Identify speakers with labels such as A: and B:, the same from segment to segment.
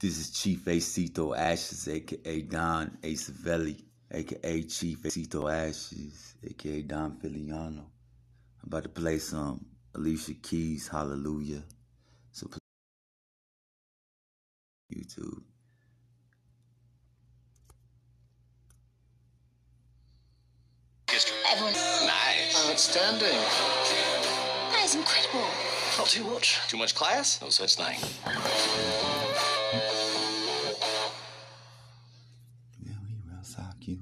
A: This is Chief Acito Ashes, aka Don Acevelli, aka Chief Acito Ashes, aka Don Filiano. I'm about to play some Alicia Keys, Hallelujah. So YouTube.
B: Everyone.
C: Nice.
D: Oh, Outstanding.
B: That is incredible.
D: Not too much.
C: Too much class?
D: No such thing.
A: Yeah, we will sock you.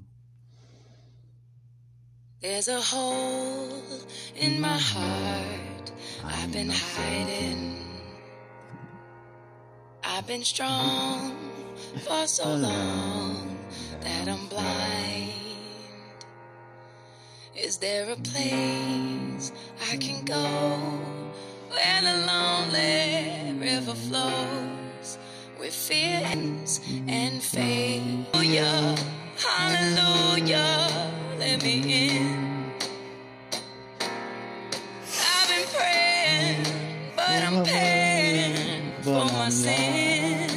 E: There's a hole in my heart. I've been hiding. I've been strong for so long that I'm blind. Is there a place I can go where the lonely river flows with fears and faith? Hallelujah, hallelujah, let me in. I've been praying, but I'm paying for my sin.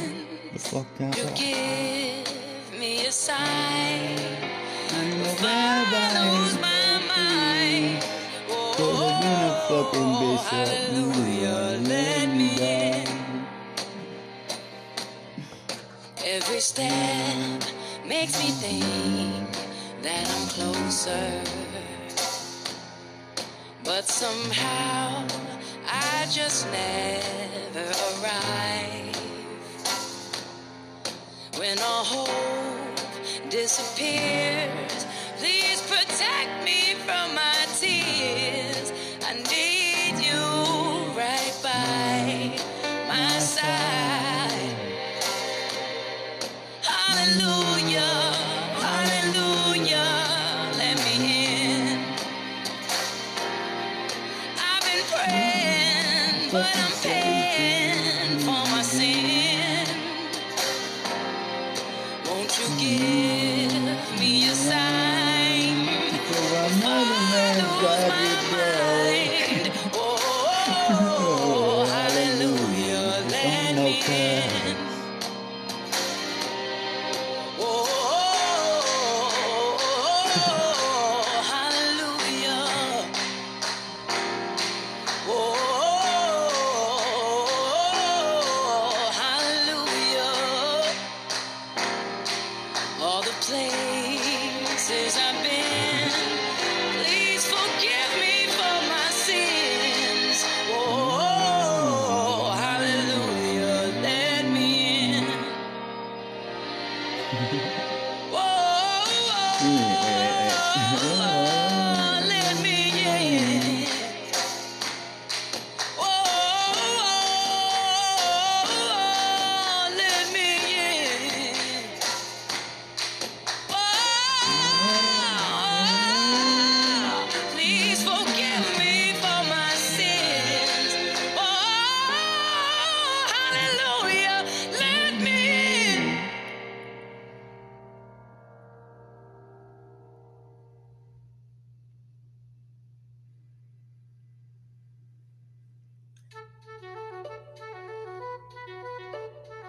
E: You give me a sign. If I lose my mind, oh,
A: fucking bitch up.
E: hallelujah, let Every step makes me think that I'm closer. But somehow I just never arrive. When all hope disappears, please protect me from my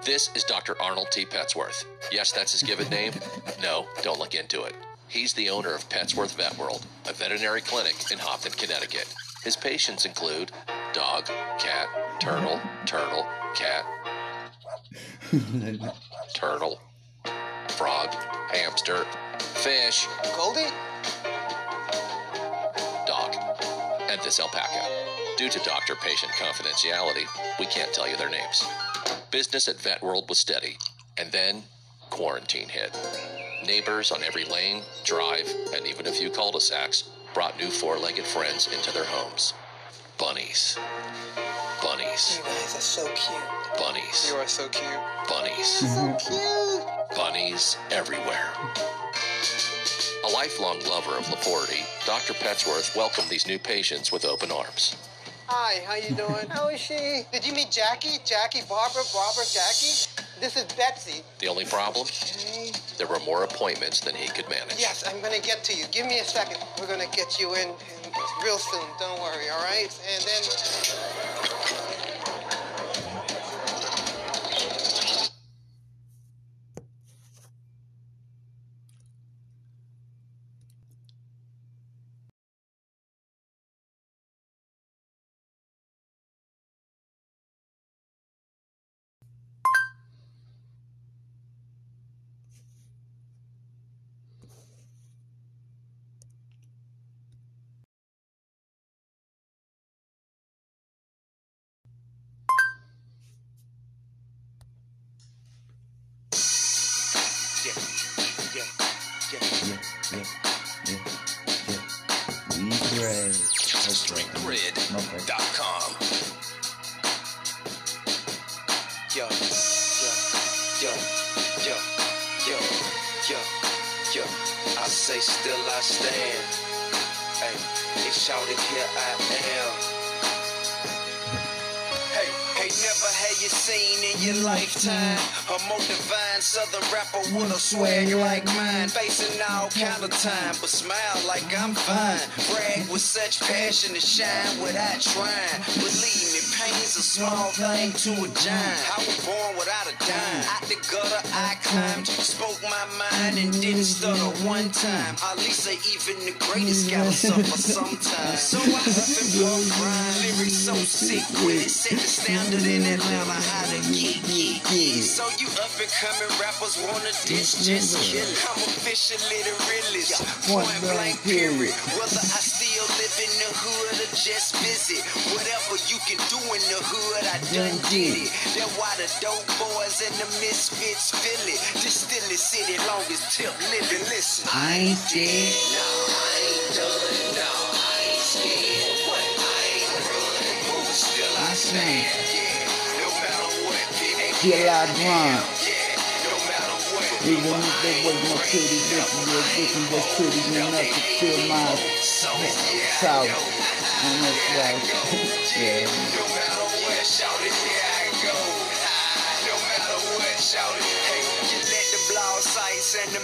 D: This is Dr. Arnold T. Petsworth. Yes, that's his given name. No, don't look into it. He's the owner of Petsworth Vet World, a veterinary clinic in Hopton, Connecticut. His patients include dog, cat, turtle, turtle, cat, turtle, frog, hamster, fish,
C: Goldie?
D: dog, and this alpaca. Due to doctor patient confidentiality, we can't tell you their names. Business at Vet World was steady, and then quarantine hit. Neighbors on every lane, drive, and even a few cul de sacs brought new four legged friends into their homes. Bunnies. Bunnies.
C: You guys are so cute.
D: Bunnies.
C: You are so cute.
D: Bunnies.
C: So cute.
D: Bunnies everywhere. A lifelong lover of Laporte, Dr. Petsworth welcomed these new patients with open arms.
C: Hi, how you doing? How is she? Did you meet Jackie? Jackie, Barbara, Barbara, Jackie? This is Betsy.
D: The only problem?
C: Okay.
D: There were more appointments than he could manage.
C: Yes, I'm gonna get to you. Give me a second. We're gonna get you in, in real soon. Don't worry, all right? And then
F: Grid.com.
G: Yo, yo, yo, yo, yo, yo, yo. I say still I stand. Hey, they shouted here I am. You seen in your lifetime a more divine southern rapper with a swag like mine. Facing all kind of time, but smile like I'm fine. Brag with such passion and shine without trying. Believe pain's a small thing to a giant. I was born without a dime. Out the gutter, I climbed, spoke my mind and didn't stutter one time. At least even the greatest gotta suffer sometimes. So I huff and puff, grind, lyrics so sick with it. Set the standard in Atlanta, how to get. So you up and coming rappers wanna dish, just kill it. I'm officially the realest. Point blank period. Whether I still live in the hood or just visit. Whatever you can do in the hood, I done did it. That's why the dope boys and the misfits feel it. Distill it, city longest tip living. Listen. I ain't dead. No, I ain't done. No, I ain't scared. What? I ain't running. Still I stand. Yeah, no matter what.
A: I grind.
G: Yeah, no
A: Even if there was no pretty bitches, your bitches was pretty enough to fill my south. And that's right. yeah.
G: No matter what, shout it, here I go. No matter what, shout it. Hey, you let the blog sites and the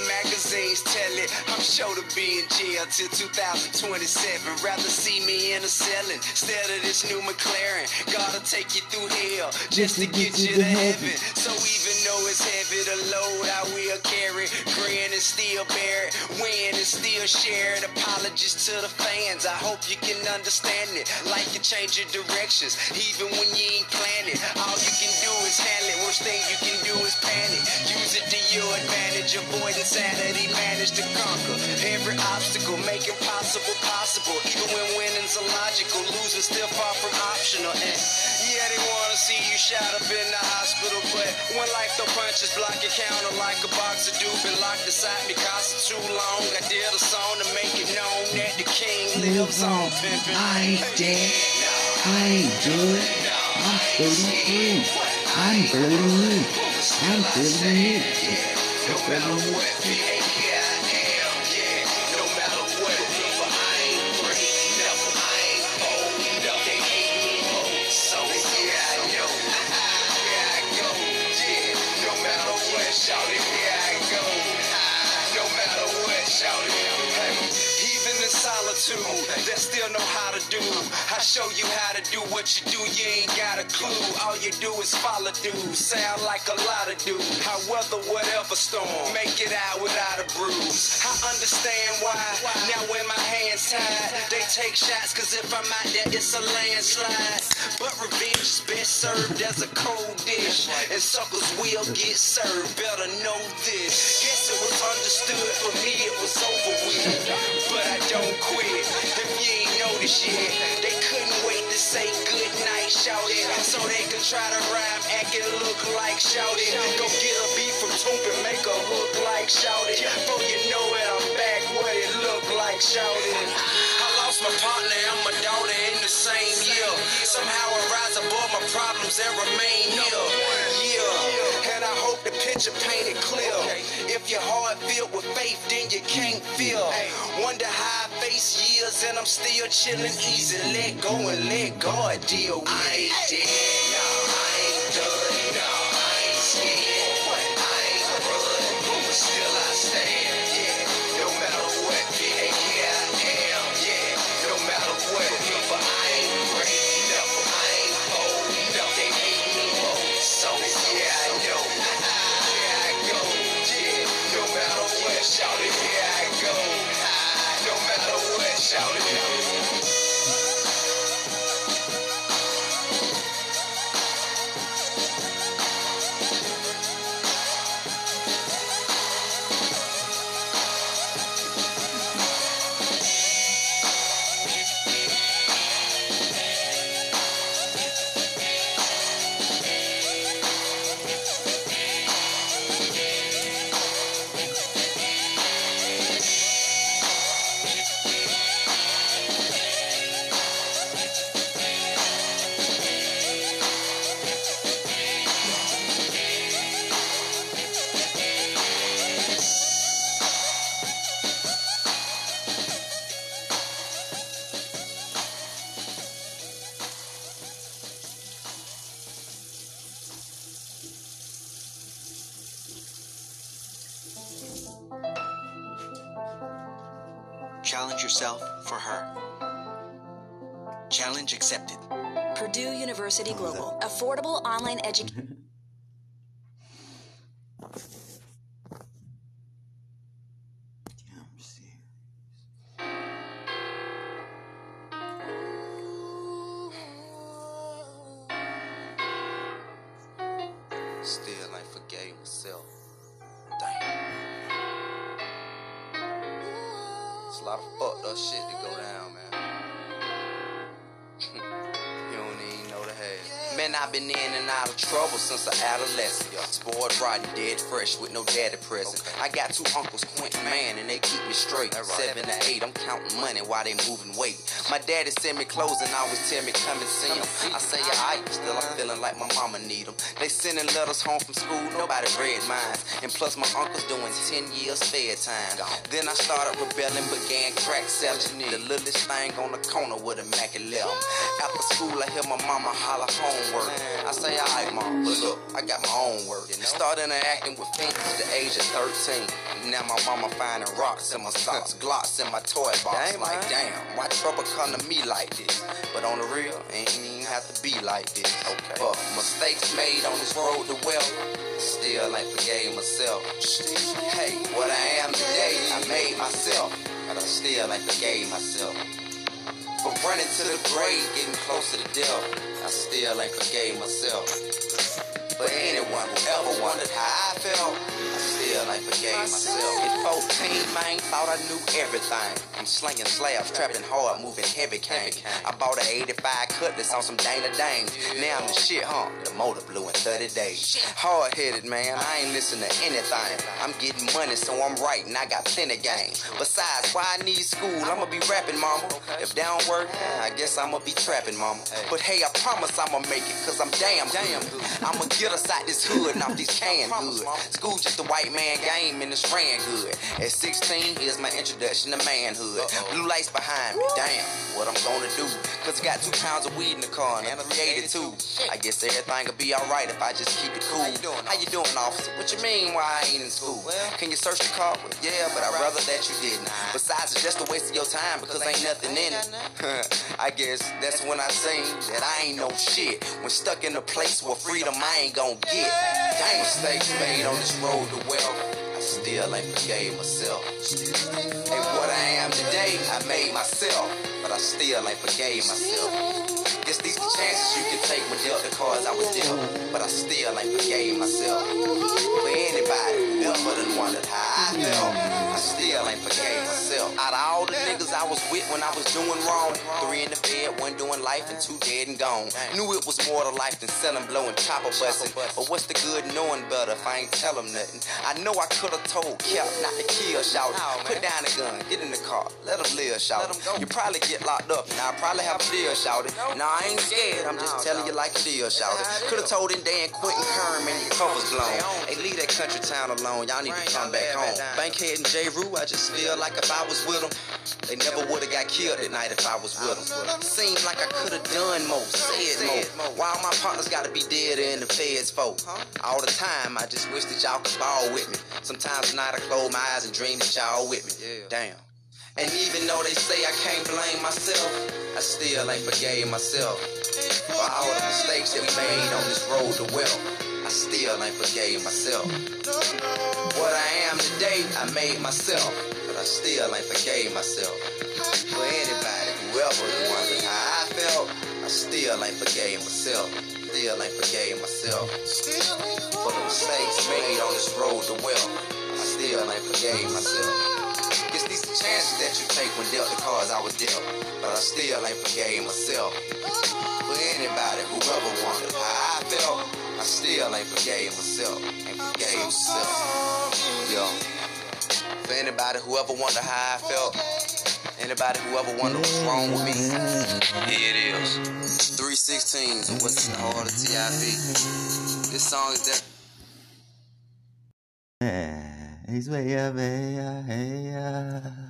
G: magazines tell it. I'm sure to be in jail till 2027. Rather see me in a cell instead of this new McLaren. Gotta take you through hell just to get you to heaven. So even though it's heavy to load, I will carry. Grin and still bear it. Win and still share it. Apologies to the fans. I hope you can understand it. Like you change your directions, even when you ain't planning. All you can do is handle it. Worst thing you can do is panic. Use it to your advantage. Avoid insanity to conquer every obstacle, making possible possible. Even when winning's illogical, losing still far from optional. And yeah, they wanna see you shot up in the hospital, but when life throw punches, block your counter like a locked inside me, cost too long. I did a song to make it known that the king lives on. Pimpin'.
A: I ain't dead. I ain't do it. I'm 33. I'm 33. I'm 33.
G: I'm 33. Solitude, they still know how to do. I show you how to do what you do, you ain't got a clue. All you do is follow through. Sound like a lot of do. I weather whatever storm, make it out without a bruise. I understand why. Now when my hands tied, they take shots, cause if I'm out there, it's a landslide. But revenge is best served as a cold dish. And suckers will get served, better know this. Guess it was understood, for me it was over with. But I don't quit. If you ain't noticed yet, they couldn't wait to say good night, shout it. So they could try to rhyme, act and look like shout it. Go get a beat from Toomp and make her look like shout it. Before you know it, I'm back what it look like shout it. I lost my partner and my daughter in the same year. Somehow I rise above my problems and remain picture painted clear. If your heart filled with faith, then you can't feel. Wonder how I face years and I'm still chilling easy. Let go and let God deal with it. I ain't
H: challenge yourself for her. Challenge accepted.
B: Purdue University Global. Affordable online education.
A: Damn, shit.
G: Still I forgave myself. A lot of fucked up shit to go down, man. Man, I've been in and out of trouble since a adolescent. Spoiled, rotten, dead fresh with no daddy present. I got two uncles, Quentin Man, and they keep me straight. Seven to eight, I'm counting money while they moving weight. My daddy send me clothes and always tell me come and see him. I say, alright, still I'm feeling like my mama need them. They sending letters home from school, nobody read mine. And plus my uncle's doing 10 years fair time. Then I started rebelling, began crack selling. The littlest thing on the corner with a Mac 11. After school, I hear my mama holler homework. I say, alright, mom, but look, I got my own work. Started interacting with Pink at the age of 13. Now my mama finding rocks in my socks, glocks in my toy box. like, damn, why trouble come to me like this? But on the real, ain't even have to be like this. Okay. But mistakes made on this road to wealth, still ain't forgave myself. Hey, what I am today, I made myself, but I still ain't forgave myself. But running to the grave, getting close to the death, I still ain't forgave myself. But anyone who ever wondered how I felt, still ain't forgave myself. At 14, man, thought I knew everything. I'm slinging slabs, trapping hard, moving heavy cane. I bought an 85 cutlass on some Dana Dane. Now I'm the shit, huh? The motor blew in 30 days. Hard headed, man, I ain't listen to anything. I'm getting money, so I'm writing. I got plenty game. Besides, why I need school? I'ma be rapping, mama. If they don't work, I guess I'ma be trapping, mama. But hey, I promise I'ma make it, cause I'm damn damn good. I'ma get us out this hood and off these canned good. School just a white man game and it's ran good. At 16, here's my introduction to manhood. Blue lights behind me, damn, what I'm gonna do? Cause I got two pounds of weed in the car and I a 382. I guess everything will be alright if I just keep it cool. How you doing, officer? What you mean why I ain't in school? Can you search the car? Well, yeah, but I'd rather that you didn't. Besides, it's just a waste of your time because ain't nothing in it. I guess that's when I seen that I ain't no shit. When stuck in a place where freedom I ain't gonna get. Dang mistakes made on this road to wealth. Still ain't forgave myself. Hey, what I am today, I made myself, but I still ain't forgave myself. Guess these the chances you can take with dealt the cards I was dealt, but I still ain't forgave myself. For anybody ever done wondered how I felt, I still ain't forgave myself. Out of all the niggas I was with when I was doing wrong, three in the bed, one doing life, and two dead and gone. Knew it was more to life than selling, blowing, chopper busting. But what's the good knowing better if I ain't tell them nothing? I know I could have told Cap not to kill, shout. Put down the gun, get in the car, let him live, shout. You probably get locked up, now I probably have a deal, shout it. Nah, I ain't scared, I'm just telling you like a deal, shout it. Could have told him Dan Quentin Kerman, your cover's blown. Hey, leave that country town alone, y'all need to come back home. Bankhead and J. Rue, I just feel like if I was with them, they never would have got killed at night if I was with them. Seems like I could have done more, said more. Why my partners gotta be dead in the feds for? All the time, I just wish that y'all could ball with me. Sometimes at night I close my eyes and dream that y'all with me. Damn. And even though they say I can't blame myself, I still ain't forgave myself. For all the mistakes that we made on this road to wealth, I still ain't forgave myself. What I am today, I made myself, I still ain't forgave myself. For anybody, whoever wondered how I felt, I still ain't forgave myself. Still ain't forgave myself. For the mistakes made on this road to wealth, I still ain't forgave myself. Guess these chances that you take when dealt the cards I was dealt, but I still ain't forgave myself. For anybody who ever wondered how I felt, I still ain't forgave myself. Ain't forgave myself. Yo. For anybody who ever wondered how I felt, anybody who ever wondered what's wrong with me, here it is. 316s and what's in the heart of TIP. This song is that.
A: Yeah, he's way up, hey, yeah, hey, yeah.